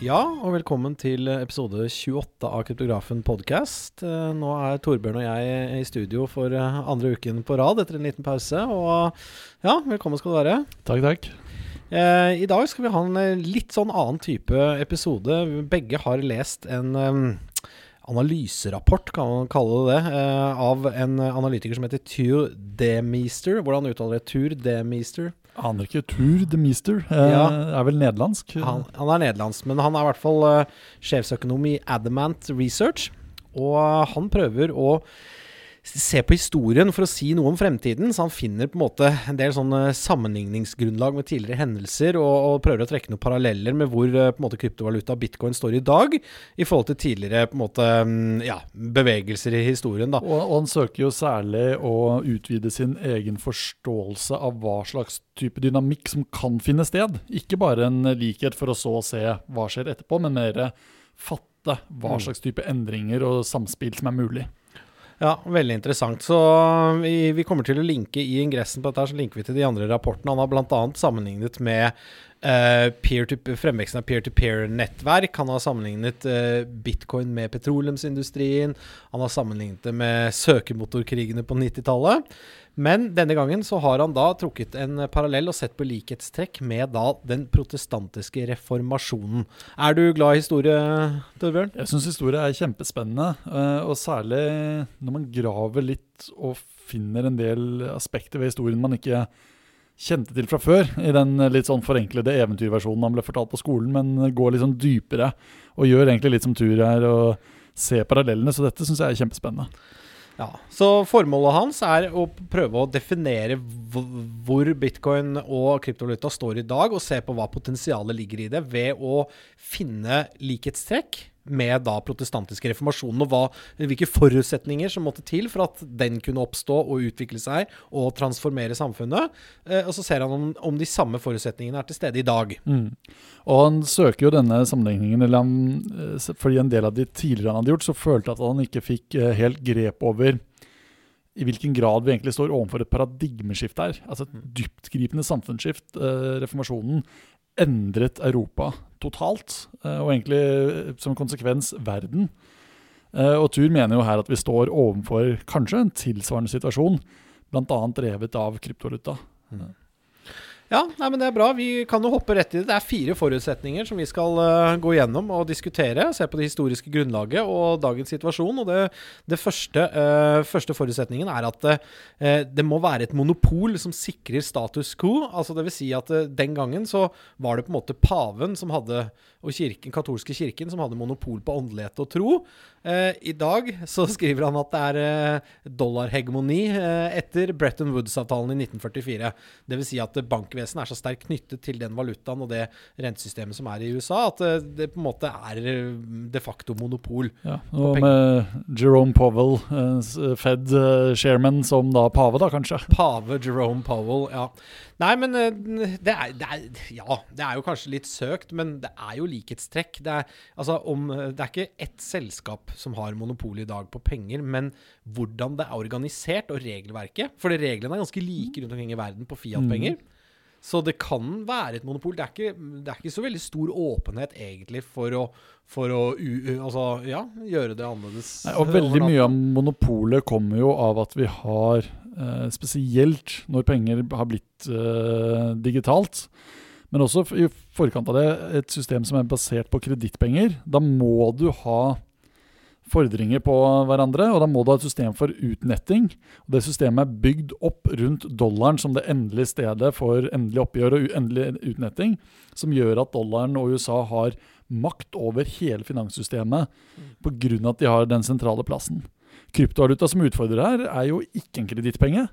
Ja, og velkommen til episode 28 av Kryptografen podcast. Eh, Nå er Torbjørn og jeg i studio for eh, andre uken på rad etter en liten pause. Og ja, velkommen skal du være. Takk, takk. Eh, I dag skal vi ha en litt sånn annen type episode. Begge har lest en analyserapport, kan man kalle det det, av en analytiker som heter Tur Demister. Hvordan uttaler det? Tur Demister? Aner ikke. Tour de Meester eh, Ja. er vel nederlandsk? Han, han er nederlandsk, men han er i hvert fall eh, sjefsøkonom i Adamant Research. Og han prøver å se på historien for å si noe om fremtiden, så han finner på en måte en del sånne sammenligningsgrunnlag med tidligere hendelser, og, og prøver å trekke noen paralleller med hvor eh, på en måte kryptovaluta bitcoin står i dag, i forhold til tidligere på en måte mm, ja, bevegelser i historien. da. Og, og han søker jo særlig å utvide sin egen forståelse av hva slags type dynamikk som kan finne sted. Ikke bare en likhet for å så se hva skjer etterpå, men mer fatte hva Mm. slags type endringer og samspill som er mulig. Ja, veldig interessant. Så vi, vi kommer til å linke i ingressen på dette, så linker vi til de andre rapportene. Han har bl.a. sammenlignet med uh, peer to, fremveksten av peer-to-peer-nettverk. Han har sammenlignet uh, bitcoin med petroleumsindustrien. Han har sammenlignet det med søkemotorkrigene på 90-tallet. Men denne gangen så har han da trukket en parallell og sett på likhetstrekk med da den protestantiske reformasjonen. Er du glad i historie, Torbjørn? Jeg syns historie er kjempespennende, eh, og særlig når man graver litt og finner en del aspekter ved historien man ikke kjente til fra før, i den litt sånn forenklede eventyrversjonen han ble fortalt på skolen, men går litt sånn dypere og gjør egentlig litt som tur her og ser parallellene, så dette syns jeg er kjempespennende. Ja, Så formålet hans er å prøve å definere hvor bitcoin og kryptovaluta står i dag, og se på hva potensialet ligger i det, ved å finne likhetstrekk med da protestantiske reformasjonen, og hva, hvilke forutsetninger som måtte til for at den kunne oppstå og utvikle seg og transformere samfunnet. Eh, og så ser han om, om de samme forutsetningene er til stede i dag. Mm. Og han søker jo denne sammenligningen, eller han, eh, fordi en del av de tidligere han hadde gjort, så følte at han ikke fikk eh, helt grep over i hvilken grad vi egentlig står overfor et paradigmeskifte her. Altså et dyptgripende samfunnsskift. Eh, reformasjonen endret Europa totalt, eh, og egentlig eh, som konsekvens verden. Eh, og Tur mener jo her at vi står overfor kanskje en tilsvarende situasjon, bl.a. drevet av kryptovaluta. Ja, nei, men det er bra. Vi kan jo hoppe rett i det. Det er fire forutsetninger som vi skal uh, gå gjennom og diskutere. Se på det historiske grunnlaget og dagens situasjon. Og det, det første, uh, første forutsetningen er at uh, det må være et monopol som sikrer status quo. Altså det vil si at den gangen så var det på en måte paven som hadde, og kirken, katolske kirken som hadde monopol på åndelighet og tro. Eh, I dag så skriver han at det er uh, dollarhegemoni uh, etter Bretton Woods-avtalen i 1944. Det vil si at bankvesenet er så sterkt knyttet til den valutaen og det rentesystemet som er i USA, at det på en måte er de facto monopol. Ja, og med Jerome Powell, Fed-chairman, som da pave, da kanskje. Pave Jerome Powell, ja. Nei, men det er, det er Ja, det er jo kanskje litt søkt, men det er jo likhetstrekk. Det er, altså, om, det er ikke ett selskap som har monopol i dag på penger, men hvordan det er organisert og regelverket. For reglene er ganske like rundt omkring i verden på Fiat-penger. Så det kan være et monopol. Det er ikke, det er ikke så veldig stor åpenhet egentlig for å, for å altså, ja, gjøre det annerledes. Nei, og veldig mye av monopolet kommer jo av at vi har, eh, spesielt når penger har blitt eh, digitalt, men også i forkant av det, et system som er basert på kredittpenger. Da må du ha fordringer på hverandre, og da må du ha et system for utnetting. Og det systemet er bygd opp rundt dollaren som det endelige stedet for endelig oppgjør og endelig utnetting, som gjør at dollaren og USA har makt over hele finanssystemet pga. at de har den sentrale plassen. Kryptovaluta som utfordrer her, er jo ikke en kredittpenge.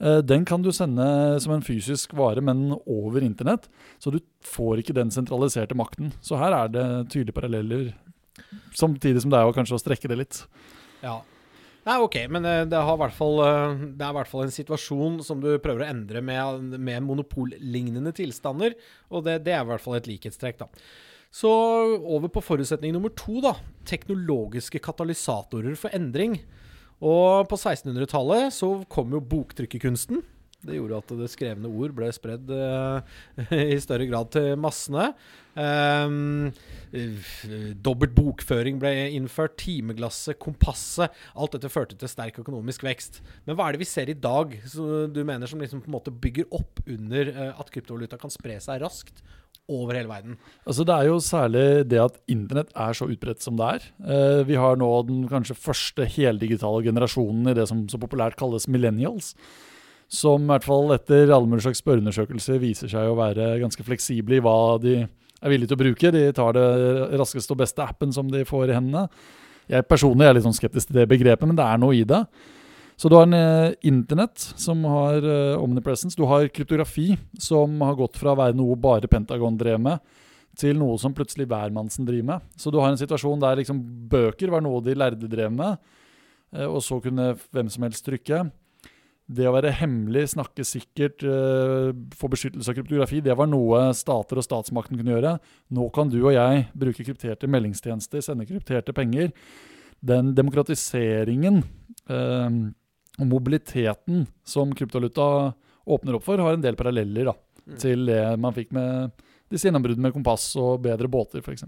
Eh, Den kan du sende som en fysisk vare, men over internett. Så du får ikke den sentraliserte makten. Så her er det tydelige paralleller. Samtidig som det er jo kanskje å strekke det litt. Ja. Nei, ok, men eh, det, fall, eh, det er i hvert fall en situasjon som du prøver å endre med, med monopollignende tilstander, og det, det er i hvert fall et likhetstrekk, da. Så over på forutsetning nummer to, da. Teknologiske katalysatorer for endring. Og på 1600-tallet så kom jo boktrykkerkunsten. Det gjorde at det skrevne ord ble spredd eh, i større grad til massene. Um, dobbelt bokføring ble innført, timeglasset, kompasset. Alt dette førte til sterk økonomisk vekst. Men hva er det vi ser i dag som du mener som liksom på en måte bygger opp under eh, at kryptovaluta kan spre seg raskt over hele verden? Altså Det er jo særlig det at internett er så utbredt som det er. Eh, vi har nå den kanskje første heldigitale generasjonen i det som så populært kalles millennials. Som i hvert fall etter alle mulige slags spørreundersøkelser viser seg å være ganske fleksible i hva de er villige til å bruke. De tar det raskeste og beste appen som de får i hendene. Jeg personlig er litt sånn skeptisk til det begrepet, men det er noe i det. Så du har en eh, internett som har eh, omnipresence. Du har kryptografi, som har gått fra å være noe bare Pentagon drev med, til noe som plutselig hvermannsen driver med. Så du har en situasjon der liksom bøker var noe de lærde drev med, eh, og så kunne hvem som helst trykke. Det å være hemmelig, snakke sikkert, uh, få beskyttelse av kryptografi, det var noe stater og statsmakten kunne gjøre. Nå kan du og jeg bruke krypterte meldingstjenester, sende krypterte penger. Den demokratiseringen uh, og mobiliteten som kryptovaluta åpner opp for, har en del paralleller da, mm. til det man fikk med disse gjennombruddene med kompass og bedre båter, f.eks.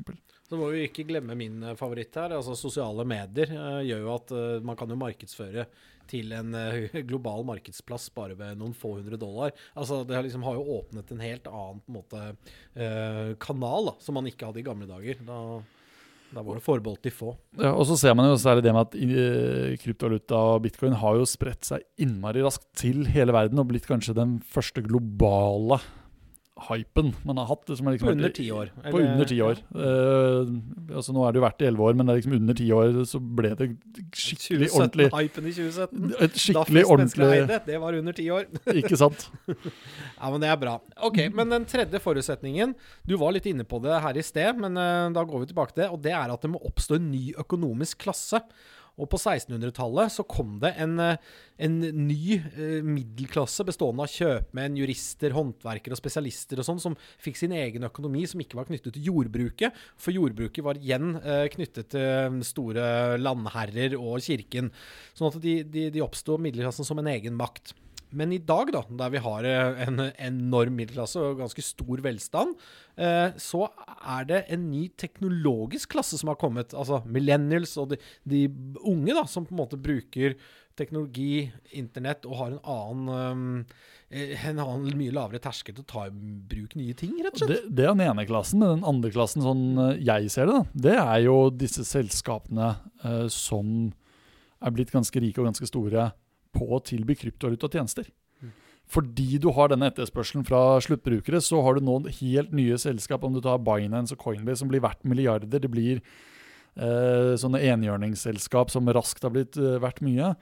Så må vi ikke glemme min favoritt her. altså Sosiale medier uh, gjør jo at uh, man kan jo markedsføre til en uh, global markedsplass bare ved noen få hundre dollar. Altså Det har, liksom, har jo åpnet en helt annen på en måte, kanal da, som man ikke hadde i gamle dager. Da, da var det forbeholdt de få. Ja, og så ser man jo særlig det med at uh, kryptovaluta og bitcoin har jo spredt seg innmari raskt til hele verden og blitt kanskje den første globale hypen man har hatt. Liksom liksom på under ti år. På det... under ti år. Uh, altså Nå er det jo vært i elleve år, men det er liksom under ti år så ble det skikkelig ordentlig Hypen i 2017. Et skikkelig ordentlig eide, Det var under ti år. ikke sant? ja, men det er bra. Ok, Men den tredje forutsetningen Du var litt inne på det her i sted, men uh, da går vi tilbake til det. Og det er at det må oppstå en ny økonomisk klasse. Og på 1600-tallet så kom det en, eh, en ny eh, middelklasse bestående av kjøpmenn, jurister, håndverkere og spesialister og sånn, som fikk sin egen økonomi som ikke var knyttet til jordbruket. For jordbruket var igjen eh, knyttet til store landherrer og kirken. Sånn at de, de, de oppsto middelklassen som en egen makt. Men i dag, da, der vi har eh, en enorm middelklasse og ganske stor velstand, eh, så er det en ny teknologisk klasse som har kommet. Altså millennials og de, de, unge, da, som på en måte bruker teknologi, internett, og har en annen, um, en annen mye lavere terskel til å ta i bruk nye ting, rett og slett. Det, det er den ene klassen. Men den andre klassen, sånn jeg ser det, da, det er jo disse selskapene eh, som er blitt ganske rike og ganske store på å tilby kryptovaluta tjenester. Fordi du har denne etterspørselen fra sluttbrukere, så har du nå helt nye selskap, om du tar Binance og Coinbase, som blir verdt milliarder. Det blir eh, sånne enhjørningsselskap som raskt har blitt eh, verdt mye.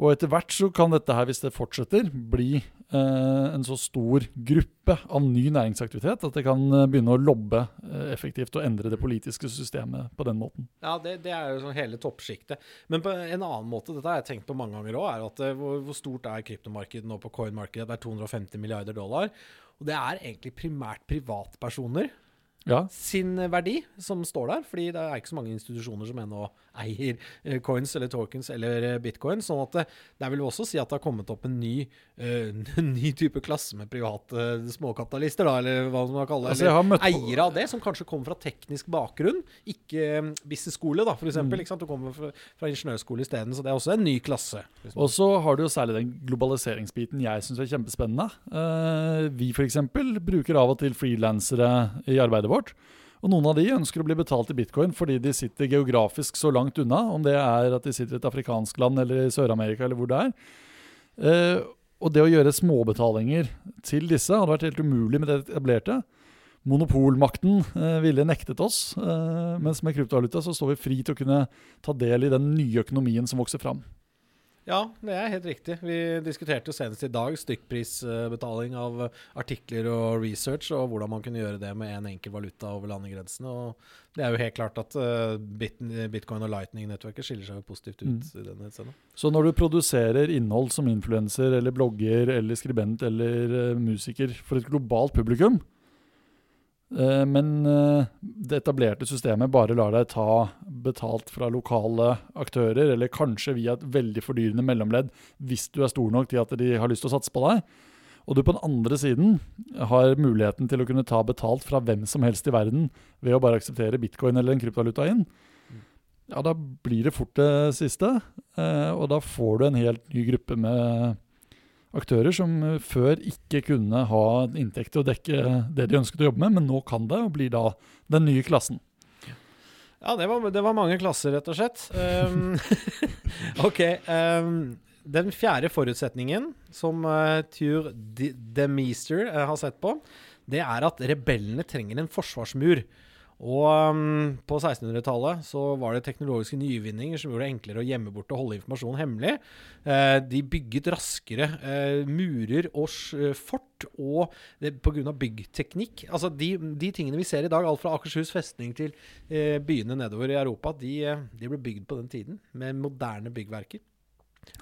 Og etter hvert så kan dette her, hvis det fortsetter, bli en så stor gruppe av ny næringsaktivitet at det kan eh, begynne å lobbe eh, effektivt og endre det politiske systemet på den måten. Ja, det, det er jo sånn hele toppsjiktet. Men på en annen måte, dette har jeg tenkt på mange ganger òg, er at eh, hvor, hvor, stort er kryptomarkedet nå på coin-markedet? Det er 250 milliarder dollar. Og det er egentlig primært privatpersoner ja. sin verdi som står der. Fordi det er ikke så mange institusjoner som ennå eier eh, coins eller tokens eller eh, bitcoin. sånn at det, det vil også si at det har kommet opp en ny, uh, ny type klasse med private småkapitalister, da, eller hva man kaller kalle det. Altså, møtt... eiere av det, som kanskje kommer fra teknisk bakgrunn, ikke um, business-skole, da, f.eks. Mm. Du kommer fra, fra ingeniørskole isteden, så det er også en ny klasse. Og så har du jo særlig den globaliseringsbiten jeg syns er kjempespennende. Uh, vi f.eks. bruker av og til frilansere i arbeidet vårt. Og noen av de ønsker å bli betalt i bitcoin fordi de sitter geografisk så langt unna, om det er at de sitter i et afrikansk land eller i Sør-Amerika eller hvor det er. Eh, og det å gjøre småbetalinger til disse hadde vært helt umulig med det etablerte. Monopolmakten eh, ville nektet oss, eh, mens med kryptovaluta så står vi fri til å kunne ta del i den nye økonomien som vokser fram. Ja, det er helt riktig. Vi diskuterte jo senest i dag stykkprisbetaling av artikler og research, og hvordan man kunne gjøre det med en enkel valuta over landegrensene. Og det er jo helt klart at uh, bitcoin og lightning-nettverket skiller seg jo positivt ut. Mm. i denne scenen. Så når du produserer innhold som influenser eller blogger eller skribent eller uh, musiker for et globalt publikum, Eh, men eh, det etablerte systemet bare lar deg ta betalt fra lokale aktører, eller kanskje via et veldig fordyrende mellomledd, hvis du er stor nok til at de har lyst til å satse på deg. Og du på den andre siden har muligheten til å kunne ta betalt fra hvem som helst i verden ved å bare akseptere bitcoin eller en kryptovaluta inn. Ja, da blir det fort det siste. eh, Og da får du en helt ny gruppe med aktører som eh, før ikke kunne ha inntekt til å dekke det de ønsket å jobbe med, men nå kan det, og blir da den nye klassen. Ja, det var, det var mange klasser, rett og slett. Um, ok. Um, den fjerde forutsetningen som uh, Tur de, de uh, har sett på, det er at rebellene trenger en forsvarsmur. Og um, på 1600-tallet så var det teknologiske nyvinninger som gjorde det enklere å gjemme bort og holde informasjon hemmelig. Eh, de bygget raskere eh, murer og s- fort, og av byggteknikk Altså de, de tingene vi ser i dag, alt fra Akershus festning til eh, byene nedover i Europa, de, eh, de ble bygd på den tiden med moderne byggverker.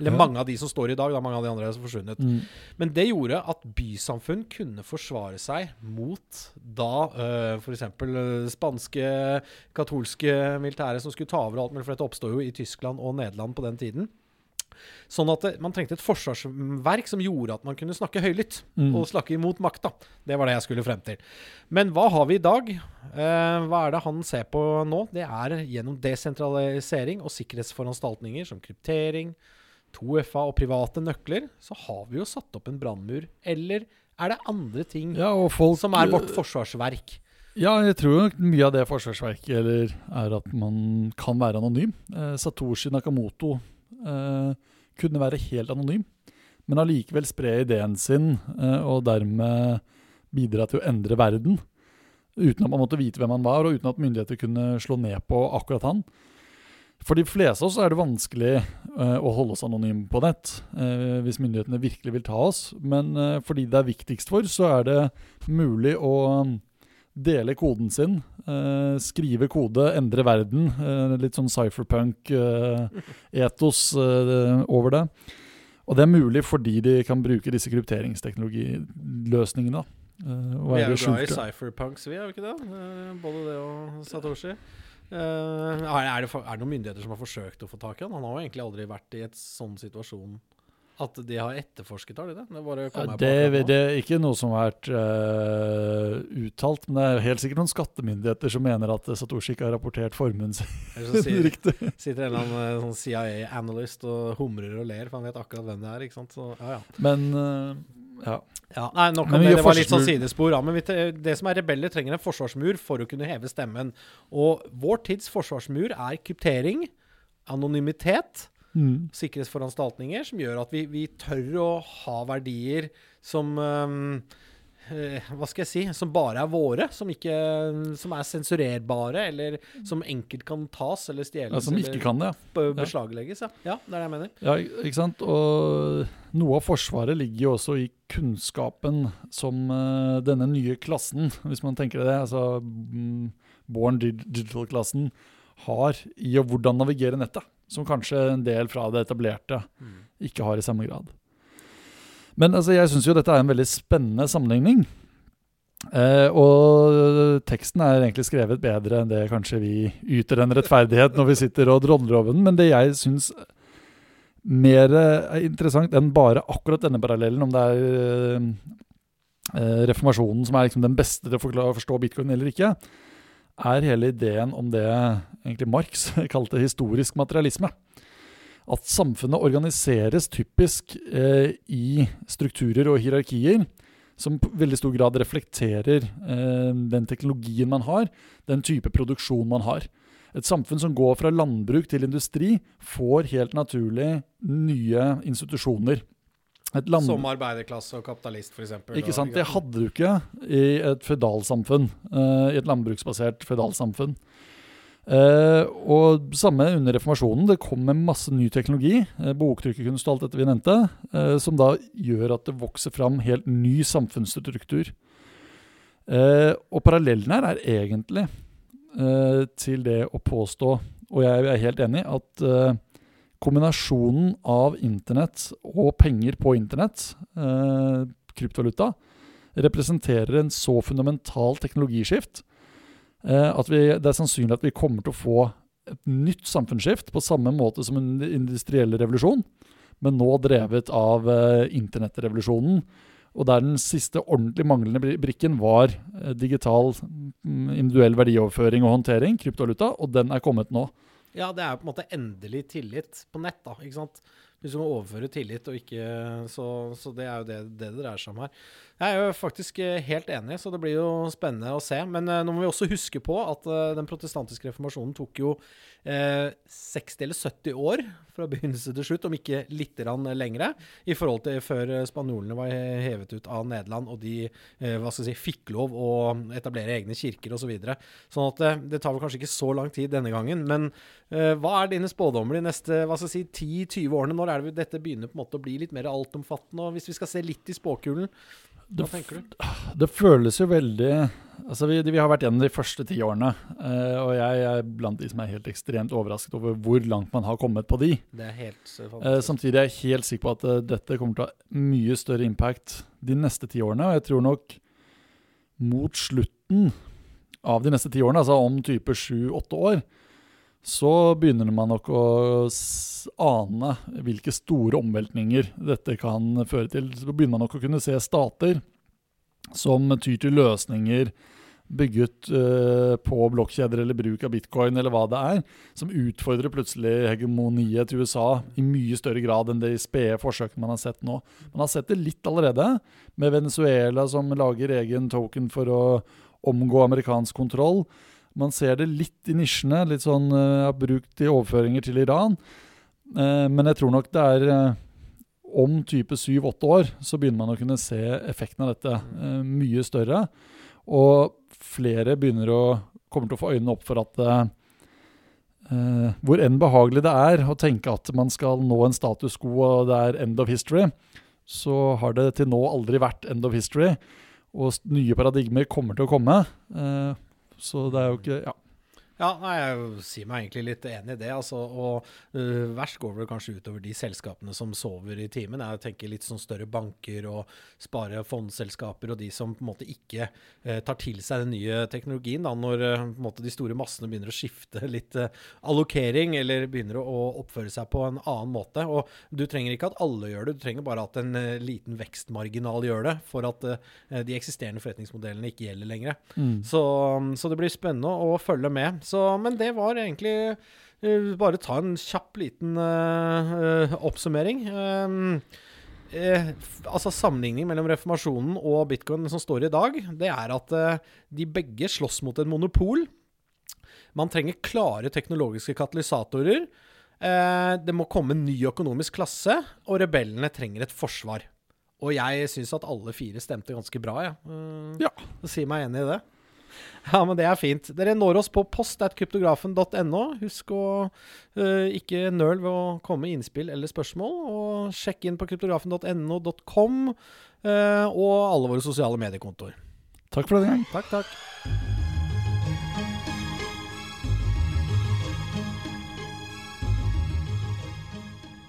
Eller Ja. mange av de som står i dag, da mange av de andre er forsvunnet. forsvunnet. Men det gjorde at bysamfunn kunne forsvare seg mot da uh, f.eks. Uh, spanske, katolske militære som skulle ta over alt mulig, for dette oppstod jo i Tyskland og Nederland på den tiden. Sånn at det, man trengte et forsvarsverk som gjorde at man kunne snakke høylytt Mm. og snakke imot makta. Det var det jeg skulle frem til. Men hva har vi i dag? Eh, hva er det han ser på nå? Det er gjennom desentralisering og sikkerhetsforanstaltninger som kryptering, 2FA og private nøkler, så har vi jo satt opp en brannmur. Eller er det andre ting Ja, folk som er vårt forsvarsverk? Ja, jeg tror nok mye av det forsvarsverket eller, er at man kan være anonym. Eh, Satoshi Nakamoto eh, kunne være helt anonym, men allikevel spre ideen sin eh, og dermed bidra til å endre verden. Uten at man måtte vite hvem han var, og uten at myndigheter kunne slå ned på akkurat han. For de fleste av oss er det vanskelig uh, å holde oss anonyme på nett, uh, hvis myndighetene virkelig vil ta oss. Men uh, fordi det er viktigst for, så er det mulig å dele koden sin, skrive kode, endre verden. litt sånn cypherpunk-etos over det. Og det er mulig fordi de kan bruke disse krypteringsteknologiløsningene. eh, Vi er jo glad i cypherpunks, vi, er vi ikke det? Både det og Satoshi. Eh, er, det for, er det noen myndigheter som har forsøkt å få tak i han? Han har jo egentlig aldri vært i et sånn situasjon at de har etterforsket, har de det? Det, Ja, det, det er ikke noe som har vært uh, uttalt, men det er helt sikkert noen skattemyndigheter som mener at Satoshi ikke har rapportert formuen sin riktig. sitter en eller annen eh, sånn CIA-analyst og humrer og ler, for han vet akkurat hvem det er. ikke sant? Så, ja, ja. Men eh, ja. Ja, nei, nok om det. Det var litt sånn sidespor. Ja, men vi, det som er rebeller, trenger en forsvarsmur for å kunne heve stemmen. Og vår tids forsvarsmur er kryptering, anonymitet, Mm. sikkerhetsforanstaltninger, som gjør at vi, vi tør å ha verdier som eh, Hva skal jeg si? Som bare er våre. Som, ikke, som er sensurerbare, eller som enkelt kan tas eller stjeles. Ja, som ikke kan det. ja. beslaglegges. Ja. ja, det er det jeg mener. Ja, ikke sant? Og noe av Forsvaret ligger jo også i kunnskapen som eh, denne nye klassen, hvis man tenker det, altså mm, Born Digital-klassen, har i å hvordan navigere nettet. Som kanskje en del fra det etablerte ikke har i samme grad. Men altså, jeg syns jo dette er en veldig spennende sammenligning. Eh, og teksten er egentlig skrevet bedre enn det kanskje vi yter en rettferdighet når vi sitter og drodler over den, men det jeg syns mer er interessant enn bare akkurat denne parallellen, om det er eh, eh, reformasjonen som er liksom den beste til å forstå bitcoin eller ikke, er hele ideen om det egentlig Marx kalte historisk materialisme. At samfunnet organiseres typisk eh, i strukturer og hierarkier som på veldig stor grad reflekterer eh, den teknologien man har, den type produksjon man har. Et samfunn som går fra landbruk til industri, får helt naturlig nye institusjoner. Et land- Som arbeiderklasse og kapitalist, f.eks. ikke sant? Det hadde du ikke i et føydalsamfunn. eh, I et landbruksbasert føydalsamfunn. Eh, og samme under reformasjonen. Det kom med masse ny teknologi, uh, boktrykkerkunst og alt dette vi nevnte, uh, som da gjør at det vokser fram helt ny samfunnsstruktur. Og parallellen her er egentlig til det å påstå, og jeg er helt enig, at kombinasjonen av internett og penger på internett, kryptovaluta, representerer en så fundamental teknologiskift at vi, det er sannsynlig at vi kommer til å få et nytt samfunnsskift på samme måte som en industriell revolusjon, men nå drevet av eh, internettrevolusjonen. Og der den siste ordentlig manglende brikken var eh, digital mm, individuell verdioverføring og håndtering, kryptovaluta, og den er kommet nå. Ja, det er på en måte endelig tillit på nett, da. ikke sant? Du må overføre tillit og ikke Så, så det er jo det det dreier seg om her. Jeg er jo faktisk eh, helt enig, så det blir jo spennende å se. Men eh, nå må vi også huske på at eh, den protestantiske reformasjonen tok jo eh, 60 eller 70 år fra begynnelse til slutt, om ikke litt lengre, i forhold til før spanjolene var hevet ut av Nederland og de si, fikk lov å etablere egne kirker osv. Så videre. sånn at det tar vel kanskje ikke så lang tid denne gangen. Men hva er dine spådommer de neste hva skal jeg si, 10-20 årene? Når er det dette begynner på en måte å bli litt mer altomfattende? Og hvis vi skal se litt i spåkulen, hva Det, tenker du? det føles jo veldig Altså, vi, vi har vært gjennom de første ti årene, eh, og jeg er blant de som er helt ekstremt overrasket over hvor langt man har kommet på de. Det er helt eh, Eh, fantastisk. samtidig er jeg helt sikker på at eh, dette kommer til å ha mye større impact de neste ti årene. Og jeg tror nok mot slutten av de neste ti årene, altså om type sju-åtte år, så begynner man nok å ane hvilke store omveltninger dette kan føre til. Så begynner man nok å kunne se stater som tyr til løsninger bygget eh, på blokkjeder eller bruk av bitcoin eller hva det er, som utfordrer plutselig hegemoniet til USA i mye større grad enn de spede forsøkene man har sett nå. Man har sett det litt allerede, med Venezuela som lager egen token for å omgå amerikansk kontroll. Man ser det litt i nisjene, litt sånn uh, brukt i overføringer til Iran. Eh, men jeg tror nok det er eh, om type 7-8 år så begynner man å kunne se effekten av dette eh, mye større. Og flere begynner å kommer til å få øynene opp for at eh, hvor enn behagelig det er å tenke at man skal nå en status quo og det er end of history, så har det til nå aldri vært end of history. Og nye paradigmer kommer til å komme. Uh, så det er jo ikke Ja. Ja, nei, jeg sier meg egentlig litt enig i det. Altså, og uh, Verst går det kanskje utover de selskapene som sover i timen. Jeg tenker litt sånn større banker og spare fondsselskaper og de som på en måte ikke uh, tar til seg den nye teknologien. Da, når uh, på en måte de store massene begynner å skifte litt allokering eller begynner å, oppføre seg på en annen måte. Og du trenger ikke at alle gjør det, du trenger bare at en liten vekstmarginal gjør det for at de eksisterende forretningsmodellene ikke gjelder lenger. Mm. Så, så det blir spennende å følge med. Så, men det var egentlig uh, Bare ta en kjapp liten uh, oppsummering. Um, eh, altså Sammenligning mellom reformasjonen og bitcoin som står i dag, det er at eh, de begge slåss mot et monopol. Man trenger klare teknologiske katalysatorer. Eh, det må komme en ny økonomisk klasse, og rebellene trenger et forsvar. Og jeg syns at alle fire stemte ganske bra, jeg. Eh, Ja. Si meg enig i det. Ja, men det er fint. Dere når oss på post.kryptografen.no. Husk å uh, ikke nøl ved å komme med innspill eller spørsmål. Og sjekk inn på kryptografen.no.com uh, og alle våre sosiale mediekontoer. Takk for denne gang. Takk, takk.